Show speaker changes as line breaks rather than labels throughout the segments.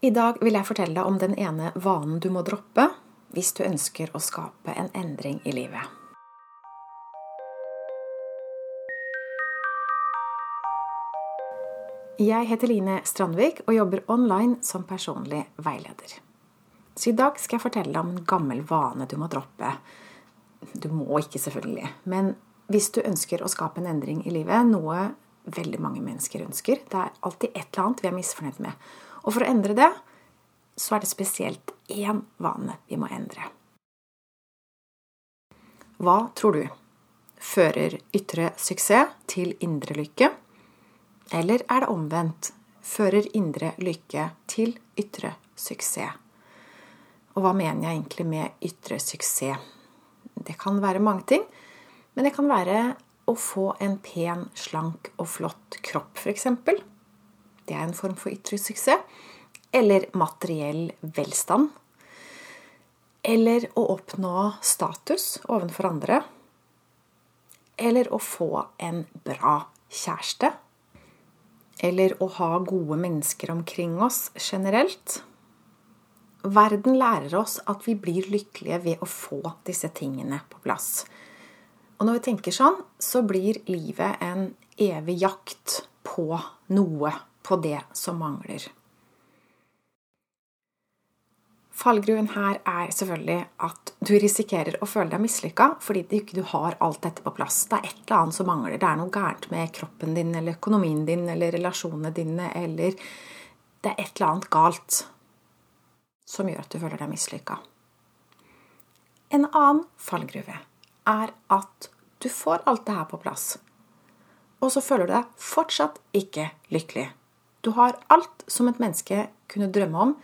I dag vil jeg fortelle deg om den ene vanen du må droppe hvis du ønsker å skape en endring i livet. Jeg heter Line Strandvik og jobber online som personlig veileder. Så i dag skal jeg fortelle deg om en gammel vane du må droppe. Du må ikke, selvfølgelig. Men hvis du ønsker å skape en endring i livet, noe veldig mange mennesker ønsker Det er alltid et eller annet vi er misfornøyd med. Og for å endre det, så er det spesielt én vane vi må endre. Hva tror du? Fører ytre suksess til indre lykke? Eller er det omvendt? Fører indre lykke til ytre suksess? Og hva mener jeg egentlig med ytre suksess? Det kan være mange ting, men det kan være å få en pen, slank og flott kropp, f.eks. Det er en form for ytre suksess. Eller materiell velstand. Eller å oppnå status overfor andre. Eller å få en bra kjæreste eller å ha gode mennesker omkring oss generelt. Verden lærer oss at vi blir lykkelige ved å få disse tingene på plass. Og når vi tenker sånn, så blir livet en evig jakt på noe, på det som mangler. Fallgruven her er selvfølgelig at du risikerer å føle deg mislykka fordi du ikke har alt dette på plass. Det er et eller annet som mangler. Det er noe gærent med kroppen din eller økonomien din eller relasjonene dine eller Det er et eller annet galt som gjør at du føler deg mislykka. En annen fallgruve er at du får alt det her på plass, og så føler du deg fortsatt ikke lykkelig. Du har alt som et menneske kunne drømme om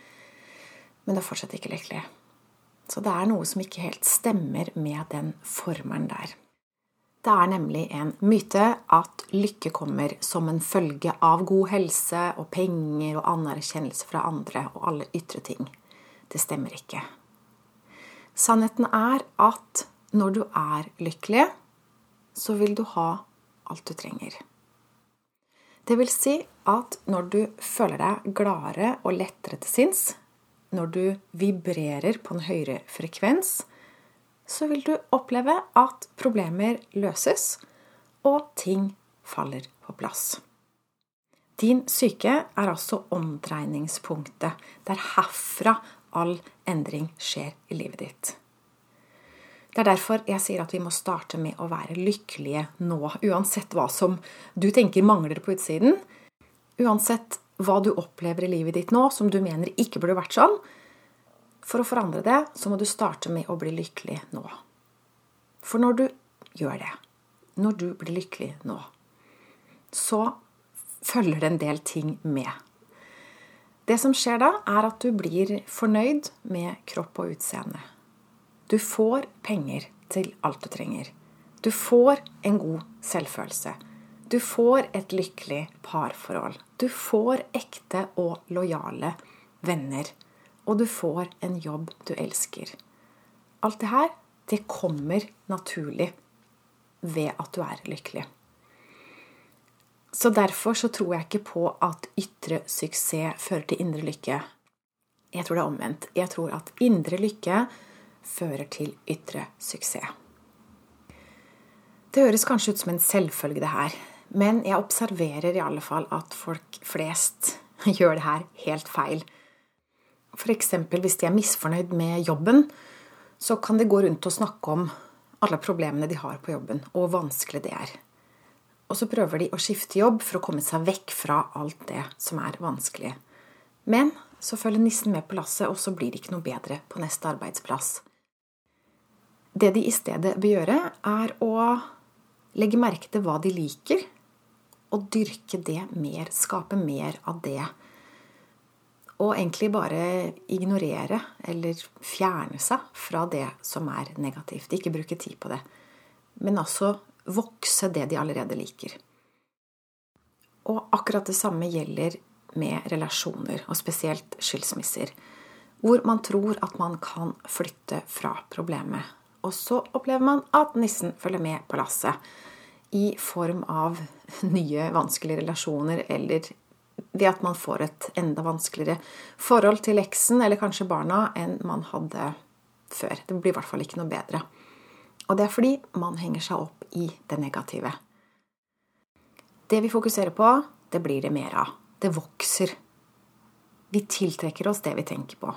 men det er fortsatt ikke lykkelig. Så det er noe som ikke helt stemmer med den formelen der. Det er nemlig en myte at lykke kommer som en følge av god helse og penger og anerkjennelse fra andre og alle ytre ting. Det stemmer ikke. Sannheten er at når du er lykkelig, så vil du ha alt du trenger. Det vil si at når du føler deg gladere og lettere til sinns, når du vibrerer på en høyere frekvens, så vil du oppleve at problemer løses, og ting faller på plass. Din syke er altså omdreiningspunktet. Det er herfra all endring skjer i livet ditt. Det er derfor jeg sier at vi må starte med å være lykkelige nå, uansett hva som du tenker mangler på utsiden. Uansett hva du opplever i livet ditt nå som du mener ikke burde vært sånn. For å forandre det, så må du starte med å bli lykkelig nå. For når du gjør det, når du blir lykkelig nå, så følger det en del ting med. Det som skjer da, er at du blir fornøyd med kropp og utseende. Du får penger til alt du trenger. Du får en god selvfølelse. Du får et lykkelig parforhold. Du får ekte og lojale venner. Og du får en jobb du elsker. Alt det her, det kommer naturlig ved at du er lykkelig. Så derfor så tror jeg ikke på at ytre suksess fører til indre lykke. Jeg tror det er omvendt. Jeg tror at indre lykke fører til ytre suksess. Det høres kanskje ut som en selvfølge, det her. Men jeg observerer i alle fall at folk flest gjør det her helt feil. F.eks. hvis de er misfornøyd med jobben, så kan de gå rundt og snakke om alle problemene de har på jobben, og hvor vanskelig det er. Og så prøver de å skifte jobb for å komme seg vekk fra alt det som er vanskelig. Men så følger nissen med på lasset, og så blir det ikke noe bedre på neste arbeidsplass. Det de i stedet bør gjøre, er å legge merke til hva de liker, og dyrke det mer, skape mer av det. Og egentlig bare ignorere eller fjerne seg fra det som er negativt. Ikke bruke tid på det. Men altså vokse det de allerede liker. Og akkurat det samme gjelder med relasjoner, og spesielt skilsmisser. Hvor man tror at man kan flytte fra problemet. Og så opplever man at nissen følger med på lasset i form av nye, vanskelige relasjoner eller ved at man får et enda vanskeligere forhold til leksen eller kanskje barna enn man hadde før. Det blir i hvert fall ikke noe bedre. Og det er fordi man henger seg opp i det negative. Det vi fokuserer på, det blir det mer av. Det vokser. Vi tiltrekker oss det vi tenker på.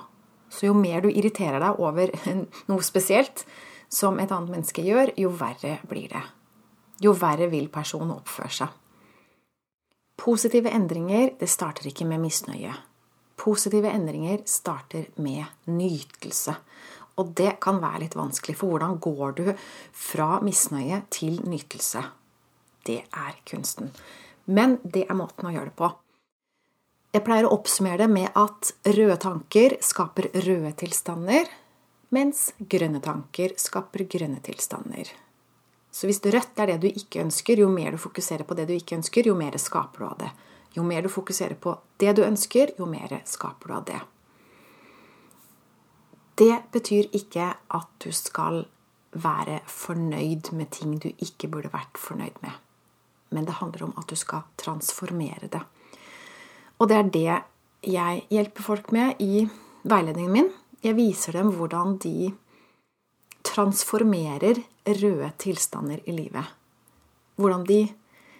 Så jo mer du irriterer deg over noe spesielt som et annet menneske gjør, jo verre blir det. Jo verre vil personen oppføre seg. Positive endringer det starter ikke med misnøye. Positive endringer starter med nytelse. Og det kan være litt vanskelig, for hvordan går du fra misnøye til nytelse? Det er kunsten. Men det er måten å gjøre det på. Jeg pleier å oppsummere det med at røde tanker skaper røde tilstander, mens grønne tanker skaper grønne tilstander. Så hvis rødt er det du ikke ønsker, jo mer du fokuserer på det du ikke ønsker, jo mer skaper du av det. Jo mer du fokuserer på det du ønsker, jo mer skaper du av det. Det betyr ikke at du skal være fornøyd med ting du ikke burde vært fornøyd med. Men det handler om at du skal transformere det. Og det er det jeg hjelper folk med i veiledningen min. Jeg viser dem hvordan de transformerer røde tilstander i livet. Hvordan de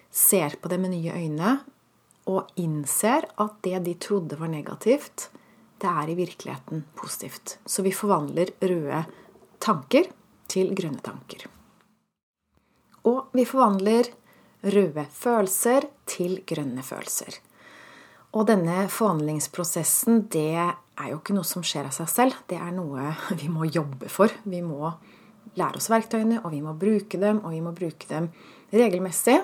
ser på det med nye øyne og innser at det de trodde var negativt, det er i virkeligheten positivt. Så vi forvandler røde tanker til grønne tanker. Og vi forvandler røde følelser til grønne følelser. Og denne forvandlingsprosessen, det er jo ikke noe som skjer av seg selv. Det er noe vi må jobbe for. Vi må lære oss verktøyene, og vi må bruke dem, og vi må bruke dem regelmessig.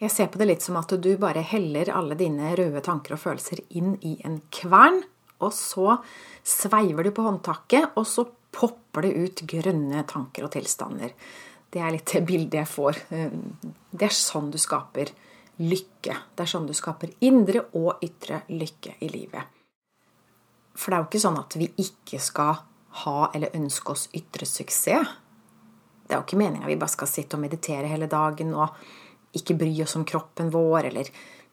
Jeg ser på det litt som at du bare heller alle dine røde tanker og følelser inn i en kvern, og så sveiver du på håndtaket, og så popper det ut grønne tanker og tilstander. Det er litt det bildet jeg får. Det er sånn du skaper lykke. Det er sånn du skaper indre og ytre lykke i livet. For det er jo ikke sånn at vi ikke skal ha eller ønske oss ytre suksess. Det er jo ikke meninga vi bare skal sitte og meditere hele dagen og ikke bry oss om kroppen vår, eller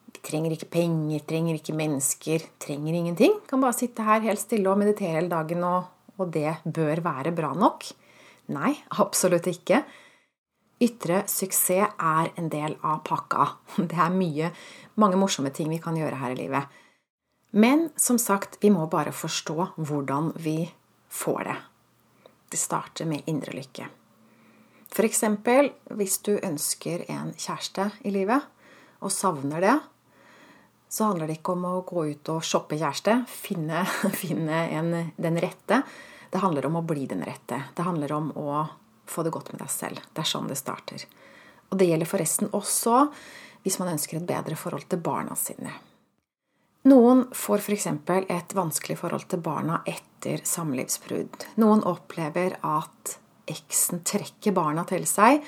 vi trenger ikke penger, trenger ikke mennesker, trenger ingenting. Vi Kan bare sitte her helt stille og meditere hele dagen, og, og det bør være bra nok. Nei, absolutt ikke. Ytre suksess er en del av pakka. Det er mye, mange morsomme ting vi kan gjøre her i livet. Men som sagt, vi må bare forstå hvordan vi får det. Det starter med indre lykke. F.eks. hvis du ønsker en kjæreste i livet og savner det, så handler det ikke om å gå ut og shoppe kjæreste, finne, finne en, den rette. Det handler om å bli den rette. Det handler om å få det godt med deg selv. Det er sånn det starter. Og det gjelder forresten også hvis man ønsker et bedre forhold til barna sine. Noen får f.eks. et vanskelig forhold til barna etter samlivsbrudd. Noen opplever at eksen trekker barna til seg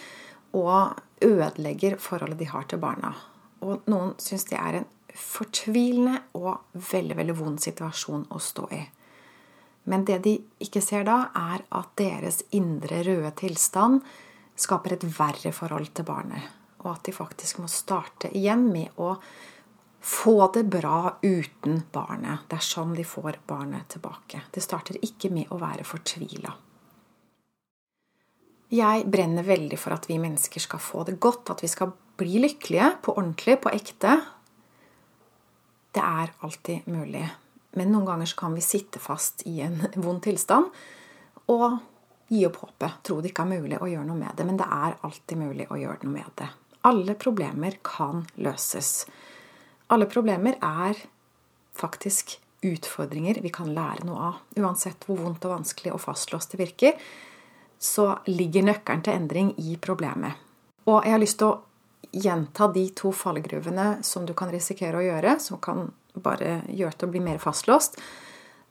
og ødelegger forholdet de har til barna. Og noen syns det er en fortvilende og veldig, veldig vond situasjon å stå i. Men det de ikke ser da, er at deres indre røde tilstand skaper et verre forhold til barnet. Og at de faktisk må starte igjen med å få det bra uten barnet. Det er sånn de får barnet tilbake. Det starter ikke med å være fortvila. Jeg brenner veldig for at vi mennesker skal få det godt, at vi skal bli lykkelige på ordentlig, på ekte. Det er alltid mulig. Men noen ganger kan vi sitte fast i en vond tilstand og gi opp håpet. Tro det ikke er mulig å gjøre noe med det. Men det er alltid mulig å gjøre noe med det. Alle problemer kan løses. Alle problemer er faktisk utfordringer vi kan lære noe av. Uansett hvor vondt og vanskelig og fastlåst det virker, så ligger nøkkelen til endring i problemet. Og jeg har lyst til å gjenta de to fallgruvene som du kan risikere å gjøre, som kan bare gjøre til å bli mer fastlåst.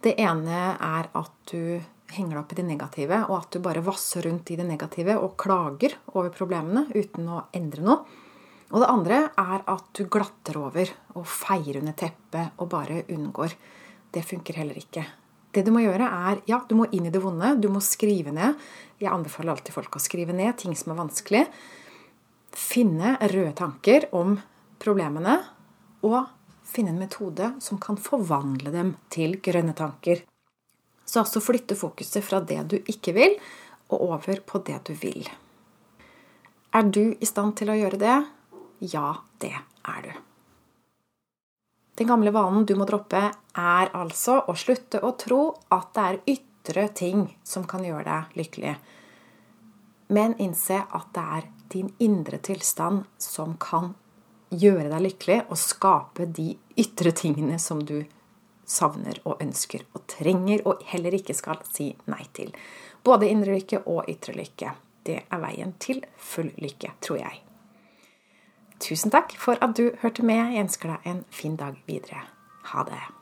Det ene er at du henger deg opp i det negative, og at du bare vasser rundt i det negative og klager over problemene uten å endre noe. Og det andre er at du glatter over og feier under teppet og bare unngår. Det funker heller ikke. Det du må gjøre, er ja, du må inn i det vonde. Du må skrive ned. Jeg anbefaler alltid folk å skrive ned ting som er vanskelig. Finne røde tanker om problemene og finne en metode som kan forvandle dem til grønne tanker. Så altså flytte fokuset fra det du ikke vil, og over på det du vil. Er du i stand til å gjøre det? Ja, det er du. Den gamle vanen du må droppe, er altså å slutte å tro at det er ytre ting som kan gjøre deg lykkelig, men innse at det er din indre tilstand som kan gjøre deg lykkelig og skape de ytre tingene som du savner og ønsker og trenger og heller ikke skal si nei til. Både indre lykke og ytre lykke. Det er veien til full lykke, tror jeg. Tusen takk for at du hørte med. Jeg ønsker deg en fin dag videre. Ha det.